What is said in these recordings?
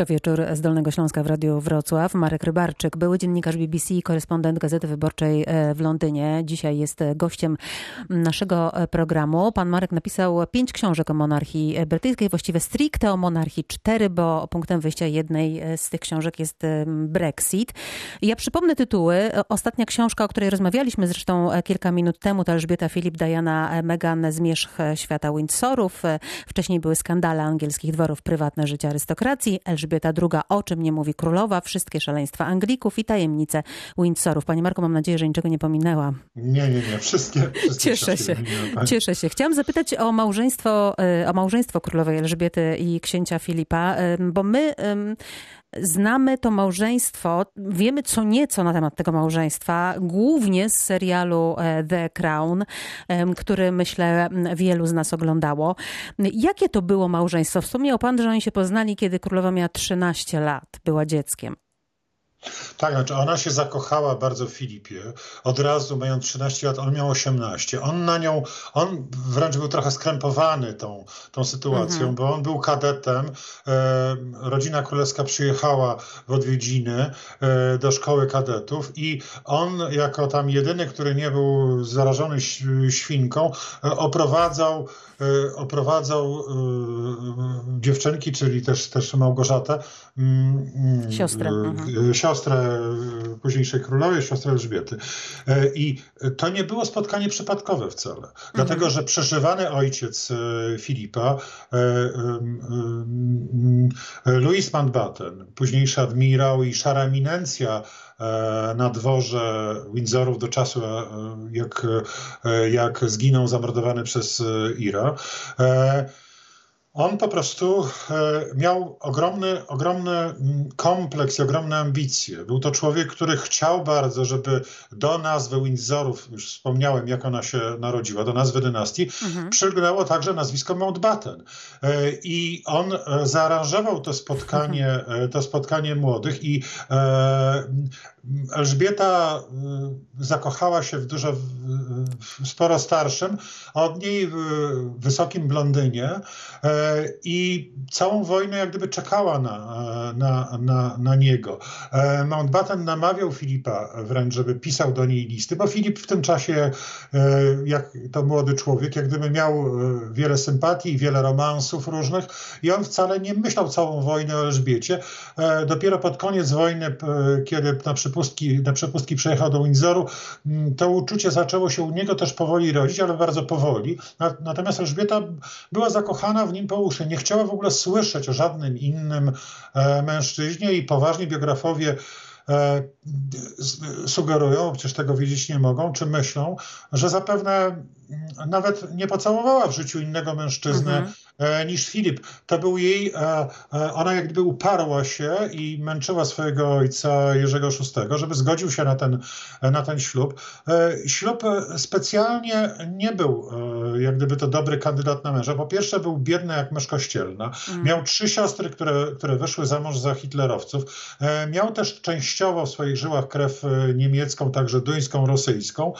To wieczór z Dolnego Śląska w Radiu Wrocław. Marek Rybarczyk, były dziennikarz BBC, korespondent Gazety Wyborczej e, w Londynie. Dzisiaj jest gościem naszego e, programu. Pan Marek napisał pięć książek o monarchii brytyjskiej, właściwie stricte o monarchii cztery, bo punktem wyjścia jednej e, z tych książek jest Brexit. Ja przypomnę tytuły. Ostatnia książka, o której rozmawialiśmy zresztą kilka minut temu, to Elżbieta Filip, Diana Meghan, Zmierzch świata Windsorów. Wcześniej były skandale angielskich dworów, prywatne życie arystokracji. Elżbieta Elżbieta II, o czym nie mówi królowa, wszystkie szaleństwa Anglików i tajemnice Windsorów. Panie Marku, mam nadzieję, że niczego nie pominęła. Nie, nie, nie, wszystkie. wszystkie Cieszę się, cieszę się. Chciałam zapytać o małżeństwo, e, o małżeństwo królowej Elżbiety i księcia Filipa, e, bo my znamy to małżeństwo, wiemy co nieco na temat tego małżeństwa, głównie z serialu e, The Crown, który myślę wielu z nas oglądało. Jakie to było małżeństwo? Wspomniał pan, że oni się poznali, kiedy królowa miała 13 lat, była dzieckiem. Tak, znaczy ona się zakochała bardzo w Filipie. Od razu, mając 13 lat, on miał 18. On na nią, on wręcz był trochę skrępowany tą, tą sytuacją, mhm. bo on był kadetem. E, rodzina królewska przyjechała w odwiedziny e, do szkoły kadetów i on, jako tam jedyny, który nie był zarażony świnką, e, oprowadzał E, oprowadzał e, dziewczynki, czyli też, też Małgorzatę, mm, mm, siostrę, e, siostrę późniejszej królowej, siostrę Elżbiety. I to nie było spotkanie przypadkowe wcale, mhm. dlatego że przeżywany ojciec Filipa, Louis Mountbatten, późniejszy admirał i szara eminencja E, na dworze Windsorów do czasu, e, jak, e, jak zginął zamordowany przez Ira. On po prostu miał ogromny, ogromny mm, kompleks i ogromne ambicje. Był to człowiek, który chciał bardzo, żeby do nazwy Windsorów, już wspomniałem, jak ona się narodziła, do nazwy dynastii, mhm. przygnęło także nazwisko Mountbatten. I on zaaranżował to spotkanie, mhm. to spotkanie młodych i Elżbieta zakochała się w dużo w sporo starszym, a od niej w wysokim blondynie e, i całą wojnę jak gdyby czekała na, na, na, na niego. E, Mountbatten namawiał Filipa wręcz, żeby pisał do niej listy, bo Filip w tym czasie, e, jak to młody człowiek, jak gdyby miał wiele sympatii, wiele romansów różnych i on wcale nie myślał całą wojnę o Elżbiecie. Dopiero pod koniec wojny, kiedy na przepustki, na przepustki przejechał do Windsoru, to uczucie zaczęło się u niego też powoli rodzić, ale bardzo powoli. Natomiast Elżbieta była zakochana w nim po uszy. Nie chciała w ogóle słyszeć o żadnym innym e, mężczyźnie i poważni biografowie e, sugerują, przecież tego wiedzieć nie mogą, czy myślą, że zapewne mm, nawet nie pocałowała w życiu innego mężczyzny mhm. E, niż Filip. To był jej, e, e, ona jak gdyby uparła się i męczyła swojego ojca Jerzego VI, żeby zgodził się na ten, na ten ślub. Ślub specjalnie nie był jak gdyby to dobry kandydat na męża. Po pierwsze był biedny jak mysz kościelna. Mm. Miał trzy siostry, które, które wyszły za mąż za hitlerowców. Miał też częściowo w swoich żyłach krew niemiecką, także duńską, rosyjską.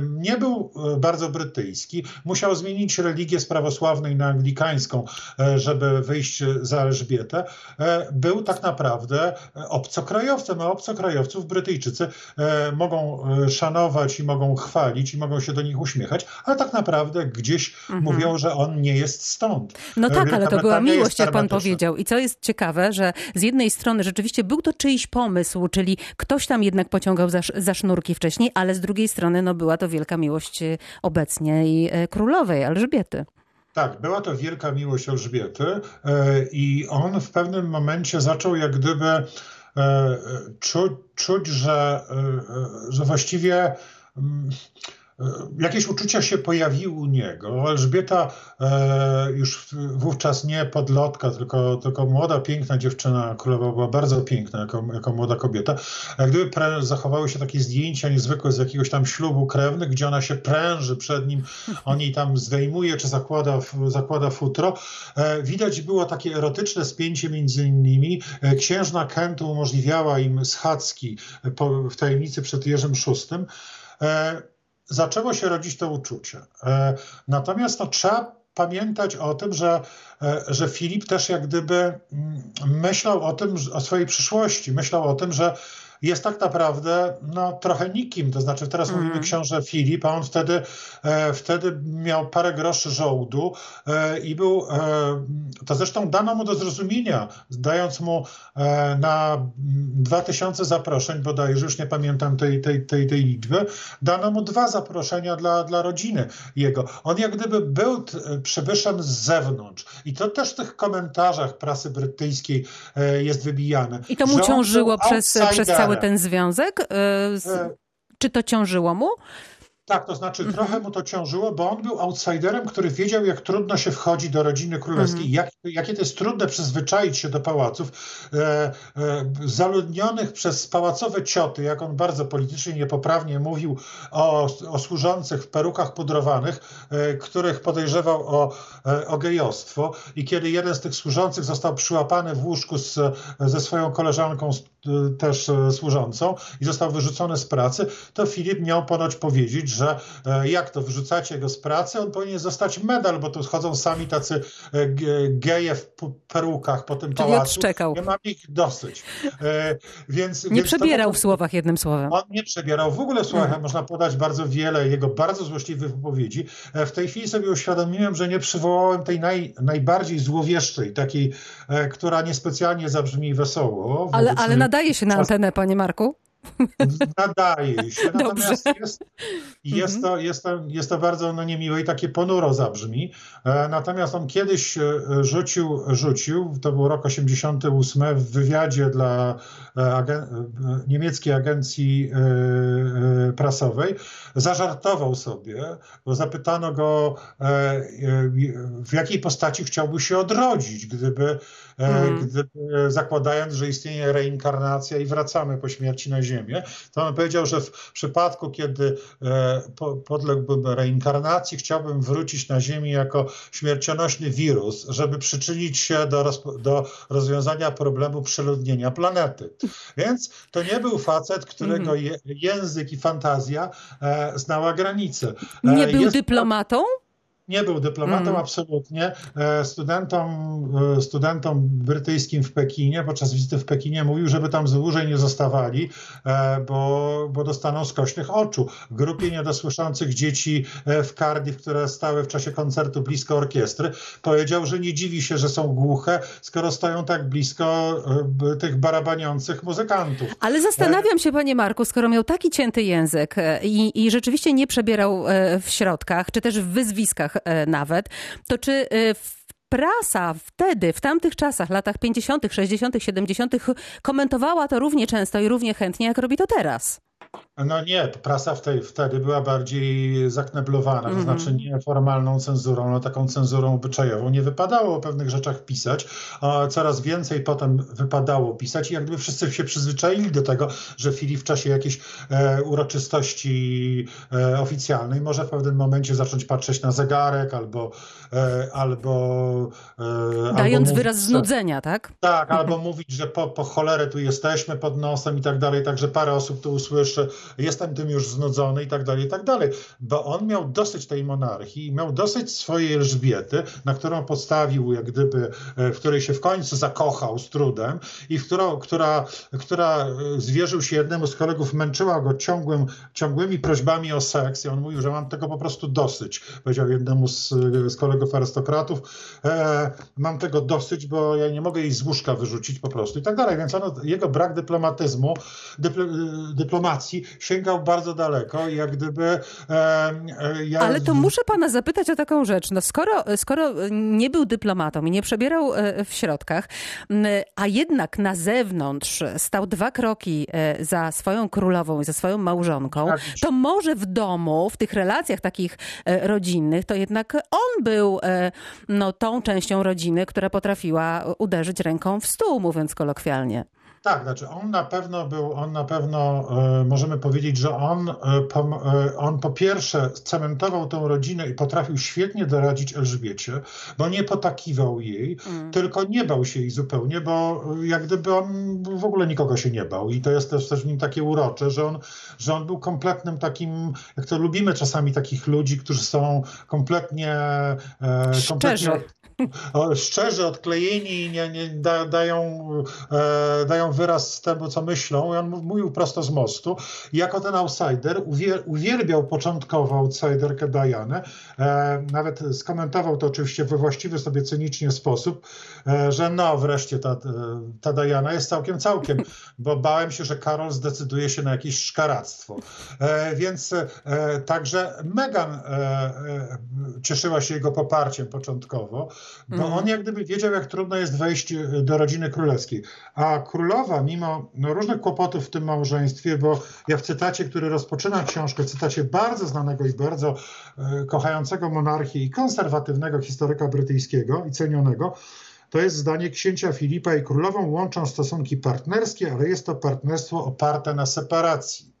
Nie był bardzo brytyjski. Musiał zmienić religię z prawosławnej na anglikańską amerykańską, e, żeby wyjść za Elżbietę, e, był tak naprawdę obcokrajowcem, a obcokrajowców Brytyjczycy e, mogą szanować i mogą chwalić i mogą się do nich uśmiechać, ale tak naprawdę gdzieś mhm. mówią, że on nie jest stąd. No tak, ale to była miłość, jak pan powiedział. I co jest ciekawe, że z jednej strony rzeczywiście był to czyjś pomysł, czyli ktoś tam jednak pociągał za, za sznurki wcześniej, ale z drugiej strony no, była to wielka miłość obecnie i królowej Elżbiety. Tak, była to wielka miłość Elżbiety e, i on w pewnym momencie zaczął jak gdyby e, czuć, czuć że, e, że właściwie mm, Jakieś uczucia się pojawiły u niego. Elżbieta e, już wówczas nie podlotka, tylko, tylko młoda, piękna dziewczyna królowa była bardzo piękna jako, jako młoda kobieta. Jak gdyby zachowały się takie zdjęcia niezwykłe z jakiegoś tam ślubu krewnych, gdzie ona się pręży przed nim, on jej tam zdejmuje czy zakłada, zakłada futro. E, widać było takie erotyczne spięcie między innymi. E, księżna Kentu umożliwiała im schadzki po, w tajemnicy przed Jerzym VI. E, zaczęło się rodzić to uczucie. E, natomiast no, trzeba pamiętać o tym, że, że Filip też jak gdyby mm, myślał o tym, o swojej przyszłości, myślał o tym, że jest tak naprawdę no, trochę nikim. To znaczy, teraz mm. mówimy książę Filip, a on wtedy, e, wtedy miał parę groszy żołdu e, i był, e, to zresztą dano mu do zrozumienia, dając mu e, na 2000 zaproszeń, bodajże już nie pamiętam tej, tej, tej, tej liczby, dano mu dwa zaproszenia dla, dla rodziny jego. On jak gdyby był przybyszem z zewnątrz. I to też w tych komentarzach prasy brytyjskiej e, jest wybijane. I to mu ciążyło przez, przez cały cały ten związek? Y, e, czy to ciążyło mu? Tak, to znaczy mhm. trochę mu to ciążyło, bo on był outsiderem, który wiedział, jak trudno się wchodzi do rodziny królewskiej, mhm. jak, jakie to jest trudne przyzwyczaić się do pałaców e, e, zaludnionych przez pałacowe cioty, jak on bardzo politycznie niepoprawnie mówił o, o służących w perukach pudrowanych, e, których podejrzewał o, e, o gejostwo. I kiedy jeden z tych służących został przyłapany w łóżku z, ze swoją koleżanką e, też e, służącą i został wyrzucony z pracy, to Filip miał ponoć powiedzieć, że e, jak to, wyrzucacie go z pracy, on powinien zostać medal, bo tu schodzą sami tacy e, geje w perukach po tym Czyli pałacu. odszczekał. Ja mam ich dosyć. E, więc, nie więc przebierał w słowach jednym słowem. On nie przebierał. W ogóle w słowach mhm. można podać bardzo wiele jego bardzo złośliwych wypowiedzi. W tej chwili sobie uświadomiłem, że nie przywołałem tej naj, najbardziej złowieszczej, takiej, która niespecjalnie zabrzmi wesoło. Ale, ale nadaje się na antenę, panie Marku? Nadaje się. Natomiast jest, jest, to, jest, to, jest to bardzo no, niemiłe i takie ponuro zabrzmi. E, natomiast on kiedyś e, rzucił, rzucił, to był rok 88, w wywiadzie dla e, agen niemieckiej agencji prasowej, zażartował sobie, bo zapytano go, w jakiej postaci chciałby się odrodzić, gdyby, mm. zakładając, że istnieje reinkarnacja i wracamy po śmierci na Ziemię to on powiedział, że w przypadku, kiedy e, podległbym reinkarnacji, chciałbym wrócić na Ziemię jako śmiercionośny wirus, żeby przyczynić się do, do rozwiązania problemu przeludnienia planety. Więc to nie był facet, którego mhm. język i fantazja e, znała granice. Nie był Jest dyplomatą? Nie był dyplomatą, mm. absolutnie. E, studentom, e, studentom brytyjskim w Pekinie, podczas wizyty w Pekinie mówił, żeby tam dłużej nie zostawali, e, bo, bo dostaną skośnych oczu. W grupie niedosłyszących dzieci w Cardiff, które stały w czasie koncertu blisko orkiestry, powiedział, że nie dziwi się, że są głuche, skoro stoją tak blisko tych barabaniących muzykantów. Ale zastanawiam się, panie Marku, skoro miał taki cięty język i, i rzeczywiście nie przebierał w środkach, czy też w wyzwiskach, E, nawet, to czy e, prasa wtedy, w tamtych czasach, latach 50., 60., 70., komentowała to równie często i równie chętnie, jak robi to teraz? No nie, prasa wtedy była bardziej zakneblowana, mm -hmm. to mhm. znaczy nie formalną cenzurą, ale taką cenzurą obyczajową. Nie wypadało o pewnych rzeczach pisać, a coraz więcej potem wypadało pisać i jak gdyby wszyscy się przyzwyczaili do tego, że Filip w czasie jakiejś e, uroczystości e, oficjalnej może w pewnym momencie zacząć patrzeć na zegarek albo e, albo e, Dając albo wyraz znudzenia, tak? Tak, albo mówić, że po, po cholerę tu jesteśmy pod nosem i tak dalej, także parę osób to usłyszy jestem tym już znudzony i tak dalej, i tak dalej. Bo on miał dosyć tej monarchii, miał dosyć swojej Elżbiety, na którą postawił, jak gdyby, e, w której się w końcu zakochał z trudem i w którą, która, która e, zwierzył się jednemu z kolegów, męczyła go ciągłym, ciągłymi prośbami o seks i on mówił, że mam tego po prostu dosyć. Powiedział jednemu z, z kolegów arystokratów, e, mam tego dosyć, bo ja nie mogę jej z łóżka wyrzucić po prostu i tak dalej. Więc on, jego brak dyplomatyzmu, dypl, dyplomacji sięgał bardzo daleko jak gdyby... E, ja... Ale to muszę pana zapytać o taką rzecz. No skoro, skoro nie był dyplomatą i nie przebierał e, w środkach, a jednak na zewnątrz stał dwa kroki e, za swoją królową i za swoją małżonką, tak. to może w domu, w tych relacjach takich rodzinnych, to jednak on był no, tą częścią rodziny, która potrafiła uderzyć ręką w stół, mówiąc kolokwialnie. Tak, znaczy on na pewno był, on na pewno e, możemy powiedzieć, że on, e, po, e, on po pierwsze cementował tą rodzinę i potrafił świetnie doradzić Elżbiecie, bo nie potakiwał jej, mm. tylko nie bał się jej zupełnie, bo jak gdyby on w ogóle nikogo się nie bał i to jest też, też w nim takie urocze, że on, że on był kompletnym takim, jak to lubimy czasami takich ludzi, którzy są kompletnie... E, kompletnie szczerzy, odklejeni, nie, nie, da, dają, e, dają wyraz temu, co myślą. I on mówił prosto z mostu. Jako ten outsider uwielbiał początkowo outsiderkę Dianę. E, nawet skomentował to oczywiście we właściwy sobie cynicznie sposób, e, że no wreszcie ta, ta Diana jest całkiem całkiem, bo bałem się, że Karol zdecyduje się na jakieś szkaractwo. E, więc e, także Meghan e, cieszyła się jego poparciem początkowo bo mhm. on jak gdyby wiedział, jak trudno jest wejść e, do rodziny królewskiej. A królowa, mimo no, różnych kłopotów w tym małżeństwie, bo ja w cytacie, który rozpoczyna książkę, cytacie bardzo znanego i bardzo e, kochającego monarchię i konserwatywnego historyka brytyjskiego i cenionego, to jest zdanie księcia Filipa i królową łączą stosunki partnerskie, ale jest to partnerstwo oparte na separacji.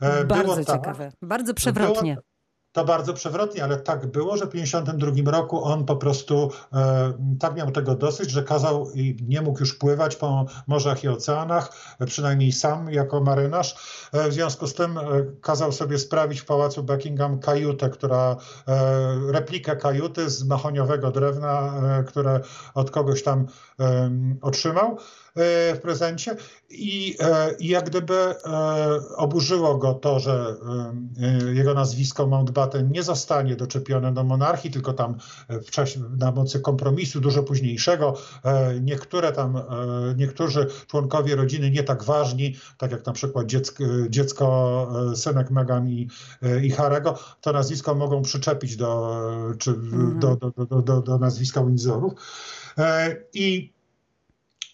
E, bardzo tak, ciekawe, bardzo przewrotnie. Było, to bardzo przewrotnie, ale tak było, że w 1952 roku on po prostu e, tak miał tego dosyć, że kazał i nie mógł już pływać po morzach i oceanach, przynajmniej sam jako marynarz. E, w związku z tym e, kazał sobie sprawić w pałacu Buckingham kajutę, która e, replikę kajuty z mahoniowego drewna, e, które od kogoś tam otrzymał. E, w prezencie i, e, i jak gdyby e, oburzyło go to, że jego nazwisko Mountbatten nie zostanie doczepione do monarchii, tylko tam w czasie, na mocy kompromisu dużo późniejszego niektóre tam, niektórzy członkowie rodziny nie tak ważni, tak jak na przykład dziecko, dziecko synek Meghan i, i Harego, to nazwisko mogą przyczepić do, czy, mm. do, do, do, do, do nazwiska Windsorów. I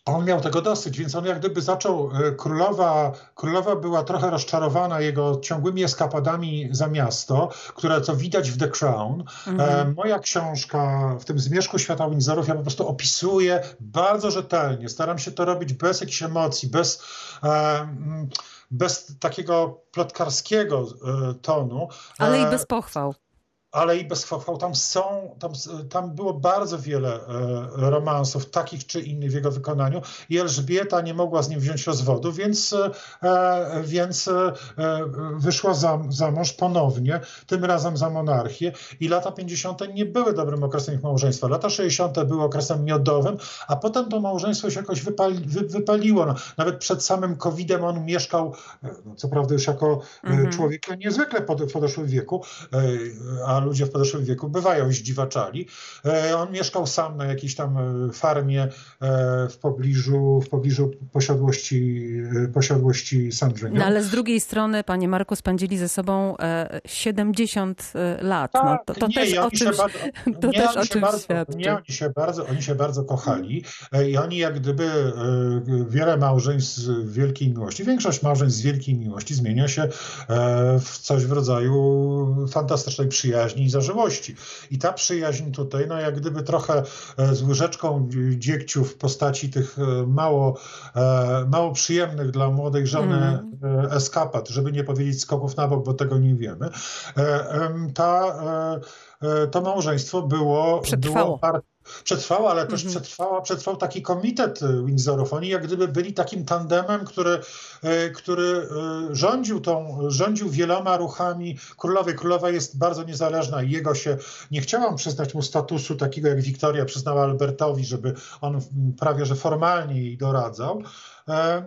on miał tego dosyć, więc on jak gdyby zaczął, e, królowa, królowa była trochę rozczarowana jego ciągłymi eskapadami za miasto, które co widać w The Crown. Mhm. moja książka w tym Zmierzchu Świata Windsorów ja po prostu opisuję bardzo rzetelnie, staram się to robić bez jakichś emocji, bez... E, bez takiego plotkarskiego tonu. Ale i bez pochwał ale i bez chwał. Tam są, tam, tam było bardzo wiele e, romansów, takich czy innych w jego wykonaniu i Elżbieta nie mogła z nim wziąć rozwodu, więc, e, więc e, wyszła za, za mąż ponownie, tym razem za monarchię i lata 50. nie były dobrym okresem ich małżeństwa. Lata 60. były okresem miodowym, a potem to małżeństwo się jakoś wypali, wy, wypaliło. No, nawet przed samym COVID-em on mieszkał, no, co prawda już jako mhm. człowiek niezwykle w podeszłym wieku, a ludzie w podeszłym wieku bywają zdziwaczali. E, on mieszkał sam na jakiejś tam e, farmie e, w pobliżu, w pobliżu posiadłości, posiadłości Sandringham. No ale z drugiej strony, panie Marku, spędzili ze sobą 70 lat. No, to, to nie, też o czymś, bardzo, to nie, też o czymś bardzo, świadczy. Nie, oni się, bardzo, oni się bardzo kochali i oni jak gdyby wiele małżeństw z wielkiej miłości, większość małżeństw z wielkiej miłości zmienia się w coś w rodzaju fantastycznej przyjaźni przyjaźni i zażyłości. I ta przyjaźń tutaj, no jak gdyby trochę e, z łyżeczką dziegciu w postaci tych e, mało, e, mało przyjemnych dla młodej żony mm. eskapad, żeby nie powiedzieć skoków na bok, bo tego nie wiemy. Ta, to małżeństwo było, Przetrwało. było przetrwała, ale też mm -hmm. przetrwała, przetrwał taki komitet Windsorów. Oni jak gdyby byli takim tandemem, który, e, który e, rządził tą, rządził wieloma ruchami królowej. Królowa jest bardzo niezależna i jego się, nie chciałam przyznać mu statusu takiego jak Wiktoria przyznała Albertowi, żeby on prawie że formalnie jej doradzał,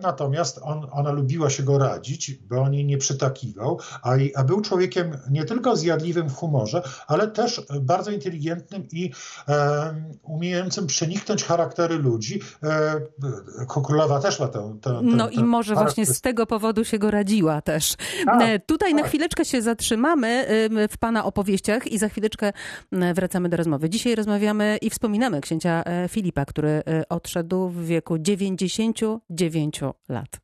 natomiast on, ona lubiła się go radzić, bo on jej nie przytakiwał, a, a był człowiekiem nie tylko zjadliwym w humorze, ale też bardzo inteligentnym i e, umiejącym przeniknąć charaktery ludzi. E, Królowa też ma tę. tę, tę no i może właśnie z tego powodu się go radziła też. A, e, Tutaj tak. na chwileczkę się zatrzymamy w Pana opowieściach i za chwileczkę wracamy do rozmowy. Dzisiaj rozmawiamy i wspominamy księcia e, Filipa, który odszedł w wieku 99 dziewięciu lat.